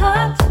heart.